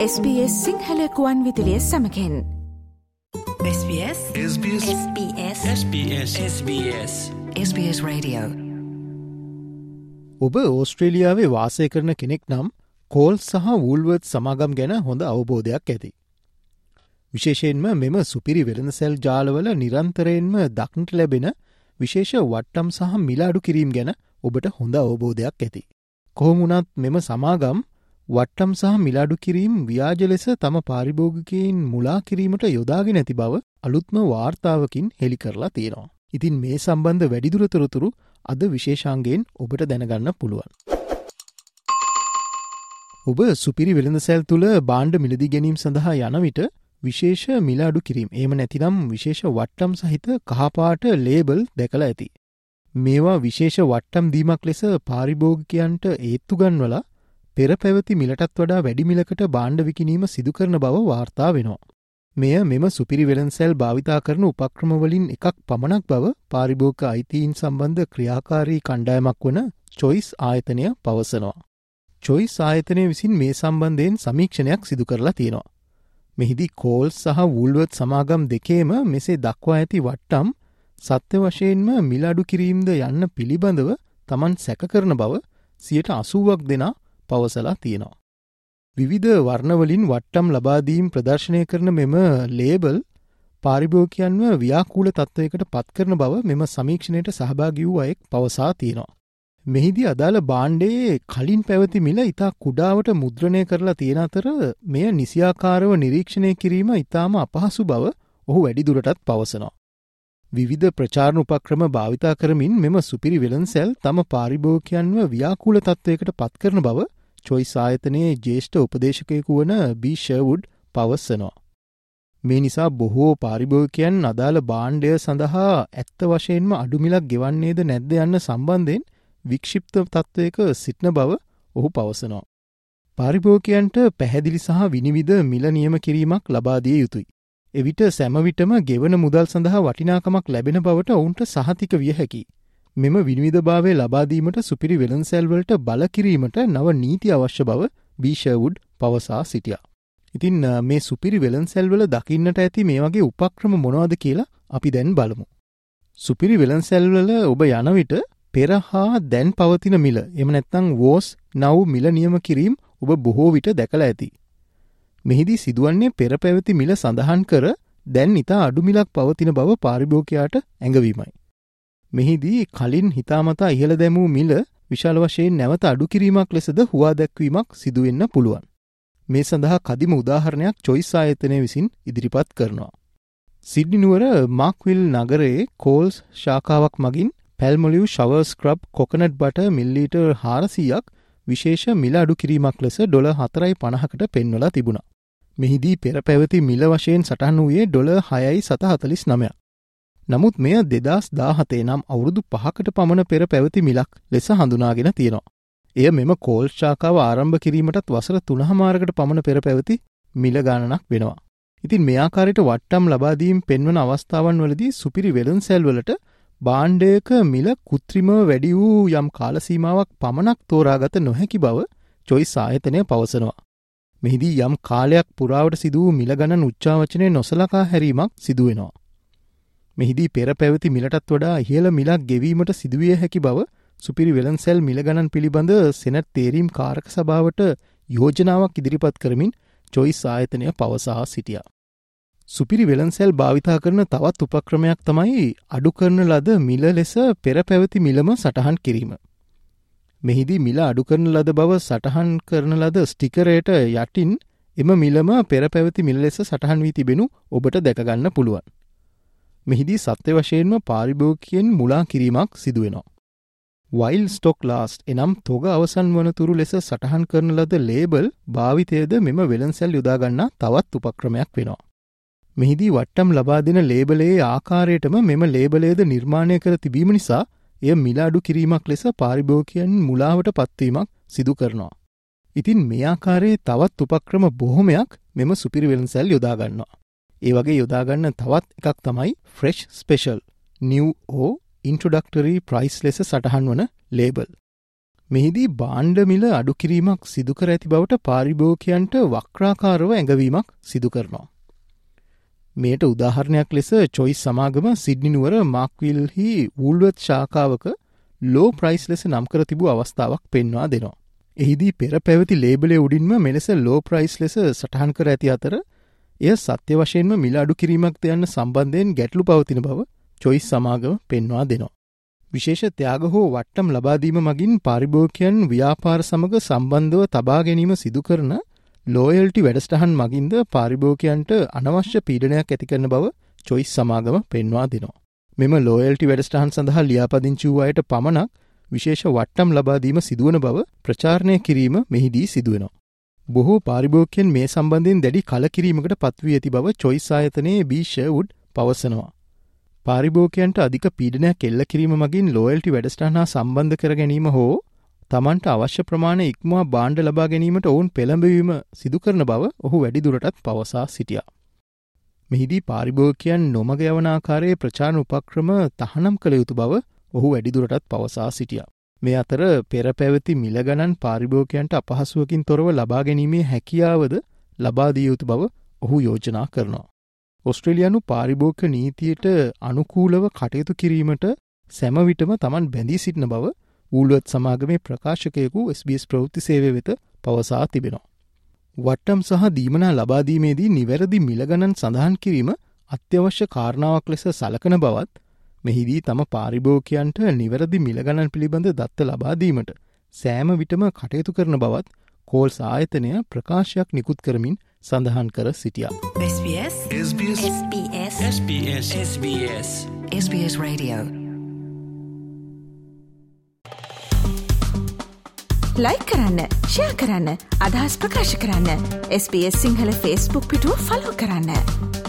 SBS සිංහලකුවන් විදිලිය සමකෙන්. SBS SBS SBS SBS SBS SBS Radio. ඔබ ඕස්ට්‍රේලියාවේ වාසය කරන කෙනෙක් නම් කෝල් සහ වූල්වර්ත් සමාගම් ගැන හොඳ අවබෝධයක් ඇති. විශේෂයෙන්ම මෙම සුපිරි වෙළඳ සැල් ජාලවල නිරන්තරයෙන්ම දක්නට ලැබෙන විශේෂ වට්ටම් සහ මිලාඩු කිරීම් ගැන ඔබට හොඳ අවබෝධයක් ඇති. කොහොමුණත් මෙම සමාගම් වට්ටම් සහ මිලාඩු කිරීම් ව්‍යාජ ලෙස තම පාරිභෝගිකයින් මුලා කිරීමට යොදාගෙන ඇති බව අලුත්ම වාර්තාවකින් හෙළි කරලා තියෙනවා. ඉතින් මේ සම්බන්ධ වැඩිදුරතොරතුරු අද විශේෂාන්ගේෙන් ඔබට දැනගන්න පුළුවන්. ඔබ සුපිරි වෙළඳ සැල් තුළ බාණ්ඩ මිලදි ගැනීම් සඳහා යන විට විශේෂ මිලාඩු කිරීම් ඒම නැතිනම් විශේෂ වට්ටම් සහිත කහපාට ලේබල් දැකලා ඇති. මේවා විශේෂ වට්ටම් දීමක් ලෙස පාරිභෝගිකයන්ට ඒත්තුගන්වලා පෙර පැවති මිලටත් වඩා වැඩිමිලකට බාණ්ඩ විකිනීම සිදුකරන බව වාර්තා වෙනවා. මෙය මෙම සුපිරි වෙළන්සැල් භාවිතා කරන උපක්‍රමවලින් එකක් පමණක් බව පාරිභෝග අයිතීන් සම්බන්ධ ක්‍රියාකාරී කණ්ඩායමක් වන චොයිස් ආයතනය පවසනවා. චොයිස් ආයතනය විසින් මේ සම්බන්ධයෙන් සමීක්ෂණයක් සිදු කරලා තියෙනවා. මෙහිදි කෝල් සහ වූල්වත් සමාගම් දෙකේම මෙසේ දක්වා ඇති වට්ටම් සත්‍ය වශයෙන්ම මිලාඩු කිරීම්ද යන්න පිළිබඳව තමන් සැකකරන බව සියට අසුවක් දෙනා පවසලා තියෙනවා. විවිධ වර්ණවලින් වට්ටම් ලබාදීම් ප්‍රදර්ශනය කරන මෙම ලේබල් පාරිභෝකයන්ව ව්‍යාකූල තත්ත්වයකට පත්කරන බව මෙම සමීක්ෂණයට සහභාගි වූ අයෙක් පවසා තියෙනවා. මෙහිදී අදාළ බාණ්ඩයේ කලින් පැවති මිල ඉතා කුඩාවට මුද්‍රණය කරලා තියෙන අතර මෙය නිසියාකාරව නිරීක්ෂණය කිරීම ඉතාම අපහසු බව ඔහු වැඩිදුරටත් පවසනවා. විවිධ ප්‍රචාරණ උපක්‍රම භාවිතා කරමින් මෙම සුපිරි වෙළන්සැල් තම පාරිභෝකයන්ව ව්‍යාකූල තත්ත්වයකට පත්කරන බව චොයිස් ආයතනයේ ජේෂ්ඨ උපදේශකයකු වන බීෂවුඩ් පවස්සනවා. මේ නිසා බොහෝ පාරිභෝකයන් අදාළ බාණ්ඩය සඳහා ඇත්ත වශයෙන්ම අඩුමිලක් ගෙවන්නේද නැද්ද යන්න සම්බන්ධයෙන් වික්ෂිප්ත තත්ත්වයක සිටන බව ඔහු පවසනවා. පාරිභෝකයන්ට පැහැදිලි සහ විනිවිධ මිල නියම කිරීමක් ලබාදිය යුතුයි. එවිට සැමවිටම ගෙවන මුදල් සඳහා වටිනාකමක් ලැබෙන බවට ඔවුන්ට සහතික විය හැකි. මෙම විනිවිධභාවය ලබාදීමට සුපිරි වෙළන්සැල්වලට බලකිරීමට නව නීති අවශ්‍ය බව බීෂවුඩ් පවසා සිටියා. ඉතින් මේ සුපිරි වෙළන්සැල්වල දකින්නට ඇති මේ වගේ උපක්‍රම මොනවද කියලා අපි දැන් බලමු. සුපිරි වෙළන්සැල්වල ඔබ යනවිට පෙර හා දැන් පවතින මිල එම නැත්තං වෝස් නව් මිල නියම කිරීම් ඔබ බොහෝ විට දැකළ ඇති. මෙහිදී සිදුවන්නේ පෙර පැවති මිල සඳහන් කර දැන් ඉතා අඩුමිලක් පවතින බව පාරිභෝකයාට ඇඟවීමයි. මෙහිදී කලින් හිතාමතා ඉහළ දැමූ මිල විශාල වශයෙන් නැවත අඩු කිරීමක් ලෙසද හුවා දැක්වීමක් සිදුවෙන්න පුළුවන්. මේ සඳහා කදිම උදාහරණයක් චොයිස් ආයතනය විසින් ඉදිරිපත් කරනවා. සිඩ්නිනුවර මාක්විල් නගරයේ කෝල්ස් ශාකාවක් මගින් පැල්මොලිව් ශව ස්ක්‍රබ් කොකනට් බට මිල්ලීටර් හාරසීයක් විශේෂ මිල අඩු කිරීමක් ලෙස ඩොල හතරයි පණහකට පෙන්වලා තිබුණා. මෙහිදී පෙර පැවති මිල වශයෙන් සටහන් වූයේ ඩොල හයයි සත හතලිස් නමයක්. නමුත් මෙය දෙදස් දාහතේ නම් අවුරුදු පහකට පමණ පෙර පැවති මිලක් ලෙස හඳුනාගෙන තියෙනවා. එය මෙම කෝල්ශාකාව ආරම්භ කිරීමටත් වසර තුනහමාරකට පමණ පෙර පැවති මිල ගණනක් වෙනවා. ඉතින් මෙයාකාරයට වට්ටම් ලබාදීම් පෙන්වන අවස්ථාවන් වලදී සුපිරි වෙළන් සැල්වලට බාණ්ඩයක මිල කෘත්‍රිම වැඩි වූ යම් කාලසීමාවක් පමණක් තෝරාගත නොහැකි බව චොයිස් ආයතනය පවසනවා. මෙහිදී යම් කාලයක් පුරාවට සිදුවූ මිලගණන් උච්චාවචනය නොසලකා හැරීමක් සිදුවෙනවා. මෙහිදී පෙර පැවති මිලටත් වඩා ඉහළ මිලක් ගෙවීමට සිදුවිය හැකි බව සුපිරි වෙළන්සැල් මිලගණන් පිළිබඳ සෙනට් තේරීම් කාරක සභාවට යෝජනාවක් ඉදිරිපත් කරමින් චොයිස් ආයතනය පවසා සිටියා. සුපිරි වෙළන්සැල් භාවිතා කරන තවත් උපක්‍රමයක් තමයි අඩු කරන ලද මිල ලෙස පෙර පැවති මිලම සටහන් කිරීම. මෙහිදී මිල අඩු කරන ලද බව සටහන් කරන ලද ස්ටිකරයට යටින් එම මිලම පෙර පැවති මිල ලෙස සටහන් වී තිබෙනු ඔබට දැකගන්න පුළුවන්. මෙහිදී සත්‍ය වශයෙන්ම පාරිභෝගිකයෙන් මුලා කිරීමක් සිදුවෙනවා. වයිල් ස්ටොක් ලාස්ට් එනම් තොග අවසන් වනතුරු ලෙස සටහන් කරන ලද ලේබල් භාවිතයද මෙම වෙළන්සැල් යොදාගන්න තවත් උපක්‍රමයක් වෙනවා. මෙහිදී වට්ටම් ලබා දෙන ලේබලයේ ආකාරයටම මෙම ලේබලේද නිර්මාණය කර තිබීම නිසා එය මිලාඩු කිරීමක් ලෙස පාරිභෝකයන් මුලාවට පත්වීමක් සිදු කරනවා. ඉතින් මේ ආකාරයේ තවත් උපක්‍රම බොහොමයක් මෙම සුපිරි වෙළන්සැල් යොදාගන්නවා. ඒ වගේ යොදාගන්න තවත් එකක් තමයි fresh special new O introductory price ලෙස සටහන් වන ලේබල්. මෙහිදී බාණ්ඩමිල අඩුකිරීමක් සිදුකර ඇති බවට පාරිභෝකයන්ට වක්්‍රාකාරව ඇඟවීමක් සිදු කරනවා. මේට උදාහරණයක් ලෙස චොයිස් සමාගම සිඩ්නිනුවර මාක්විල්හි වූල්වත් ශාකාවක ලෝ ප්‍රයිස් ලෙස නම්කර තිබූ අවස්ථාවක් පෙන්වා දෙනවා. එහිදී පෙර පැවති ලේබලේ උඩින්ම මෙලෙස ලෝ ප්‍රයිස් ලෙස සටහන් කර ඇති අතර එය සත්‍ය වශයෙන්ම මිල අඩු කිරීමක්ද යන්න සම්බන්ධයෙන් ගැටලු පවතින බව චොයිස් සමාගම පෙන්වා දෙනවා. විශේෂ ත්‍යාග හෝ වට්ටම් ලබාදීම මගින් පාරිභෝකයන් ව්‍යාපාර සමඟ සම්බන්ධව තබා ගැනීම සිදු කරන ලෝයල්ටි වැඩස්ටහන් මගින්ද පාරිභෝකයන්ට අනවශ්‍ය පීඩනයක් ඇති කරන බව චොයිස් සමාගම පෙන්වා දෙනවා. මෙම ලෝයල්ටි වැඩස්ටහන් සඳහා ලියාපදිංචි වූ අයට පමණක් විශේෂ වට්ටම් ලබාදීම සිදුවන බව ප්‍රචාරණය කිරීම මෙහිදී සිදුවෙනවා. බොහෝ පාරිභෝකයන් මේ සම්බන්ධයෙන් දැඩි කලකිරීමකට පත්වී ඇති බව චොයිස් ආයතනයේ බීෂවුඩ් පවසනවා. පාරිභෝකයන්ට අධික පීඩනයක් එල්ල කිරීම මගින් ලෝයල්ටි වැඩස්ටහනා සම්බන්ධ කර ගැනීම හෝ තමන්ට අවශ්‍ය ප්‍රමාණ ඉක්මවා බාණ්ඩ ලබා ගැනීමට ඔවුන් පෙළඹවීම සිදුකරන බව ඔහු වැඩිදුරටත් පවසා සිටියා. මෙහිදී පාරිභෝකයන් නොමග යවනාකාරයේ ප්‍රචාන උපක්‍රම තහනම් කළ යුතු බව ඔහු වැඩිදුරටත් පවසා සිටිය. මේ අතර පෙර පැවති මිලගණන් පාරිභෝකයන්ට අපහසුවකින් තොරව ලබා ගැනීමේ හැකියාවද ලබාදිය යුතු බව ඔහු යෝජනා කරනවා. ඔස්ට්‍රලියනු පාරිභෝක නීතියට අනුකූලව කටයුතු කිරීමට සැමවිටම තමන් බැඳී සිටින බව ඌලුවත් සමාගමේ ප්‍රකාශකයකු SBS ප්‍රවෘත්ති සේවය වෙත පවසා තිබෙනවා. වට්ටම් සහ දීමනා ලබාදීමේදී නිවැරදි මිලගණන් සඳහන් කිරීම අත්‍යවශ්‍ය කාරණාවක් ලෙස සලකන බවත් මෙහිදී තම පාරිභෝකයන්ට නිවැරදි මිලගණන් පිළිබඳ දත්ත ලබාදීමට සෑම විටම කටයුතු කරන බවත් කෝල් සායතනය ප්‍රකාශයක් නිකුත් කරමින් සඳහන් කර සිටියා. SBS SBS SBS SBS SBS SBS Radio ලයි කරන්න ෂයා කරන්න අදහස් ප්‍රකාශ කරන්න SBS සිංහල ෆස්බුක් පිටුව ෆලෝ කරන්න.